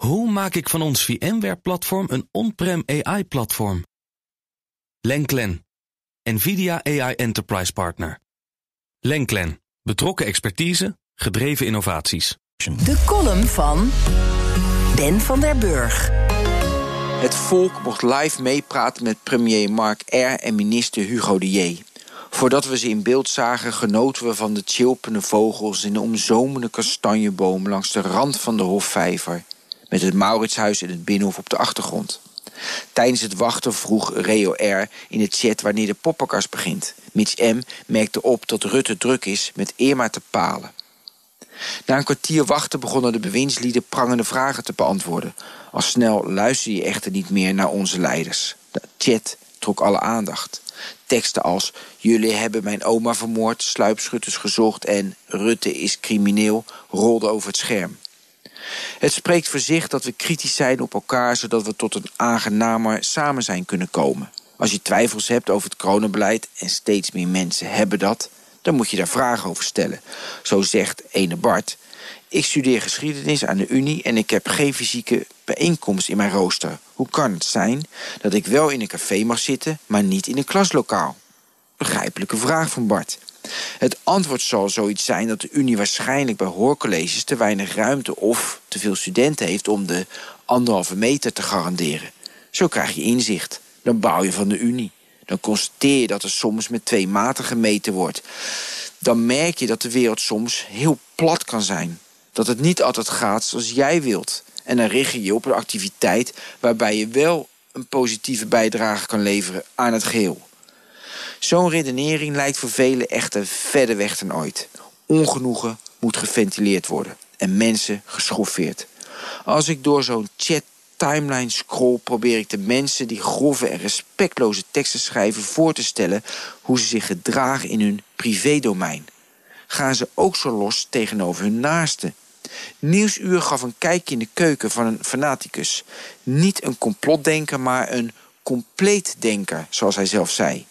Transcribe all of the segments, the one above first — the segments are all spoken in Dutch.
Hoe maak ik van ons VMware-platform een on-prem AI-platform? Lenklen, NVIDIA AI Enterprise Partner. Lenklen, betrokken expertise, gedreven innovaties. De column van Ben van der Burg. Het volk mocht live meepraten met premier Mark R. en minister Hugo de J. Voordat we ze in beeld zagen, genoten we van de chilpende vogels in de omzomende kastanjeboom langs de rand van de Hofvijver, met het Mauritshuis en het Binnenhof op de achtergrond. Tijdens het wachten vroeg Reo R. in de chat wanneer de poppenkast begint. Mitch M. merkte op dat Rutte druk is met Irma te palen. Na een kwartier wachten begonnen de bewindslieden prangende vragen te beantwoorden. Al snel luisterde je echter niet meer naar onze leiders. De chat trok alle aandacht. Teksten als jullie hebben mijn oma vermoord, sluipschutters gezocht en Rutte is crimineel rolden over het scherm. Het spreekt voor zich dat we kritisch zijn op elkaar zodat we tot een aangenamer samen zijn kunnen komen. Als je twijfels hebt over het coronabeleid en steeds meer mensen hebben dat, dan moet je daar vragen over stellen. Zo zegt ene Bart. Ik studeer geschiedenis aan de Unie en ik heb geen fysieke bijeenkomst in mijn rooster. Hoe kan het zijn dat ik wel in een café mag zitten, maar niet in een klaslokaal? Begrijpelijke vraag van Bart. Het antwoord zal zoiets zijn dat de Unie waarschijnlijk bij hoorcolleges te weinig ruimte of te veel studenten heeft om de anderhalve meter te garanderen. Zo krijg je inzicht. Dan bouw je van de Unie. Dan constateer je dat er soms met twee maten gemeten wordt. Dan merk je dat de wereld soms heel plat kan zijn. Dat het niet altijd gaat zoals jij wilt. En dan richt je je op een activiteit waarbij je wel een positieve bijdrage kan leveren aan het geheel. Zo'n redenering lijkt voor velen echter verder weg dan ooit. Ongenoegen moet geventileerd worden en mensen geschoffeerd. Als ik door zo'n chat timeline scroll probeer ik de mensen die grove en respectloze teksten schrijven voor te stellen hoe ze zich gedragen in hun privédomein. Gaan ze ook zo los tegenover hun naasten? Nieuwsuur gaf een kijkje in de keuken van een fanaticus. Niet een complotdenker, maar een compleetdenker, zoals hij zelf zei.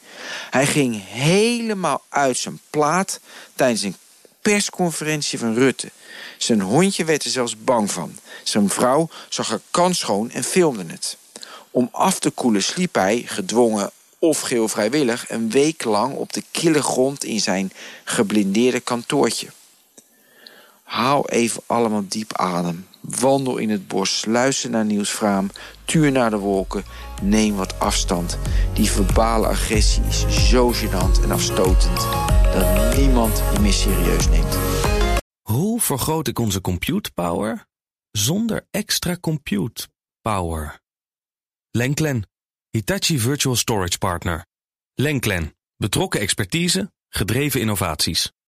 Hij ging helemaal uit zijn plaat tijdens een persconferentie van Rutte. Zijn hondje werd er zelfs bang van. Zijn vrouw zag er kanschoon en filmde het. Om af te koelen sliep hij, gedwongen of geheel vrijwillig... een week lang op de kille grond in zijn geblindeerde kantoortje. Haal even allemaal diep adem. Wandel in het bos, luister naar Nieuwsvraam, tuur naar de wolken, neem wat afstand. Die verbale agressie is zo gênant en afstotend dat niemand je meer serieus neemt. Hoe vergroot ik onze compute power zonder extra compute power? Lenklen, Hitachi Virtual Storage Partner. Lenklen, betrokken expertise, gedreven innovaties.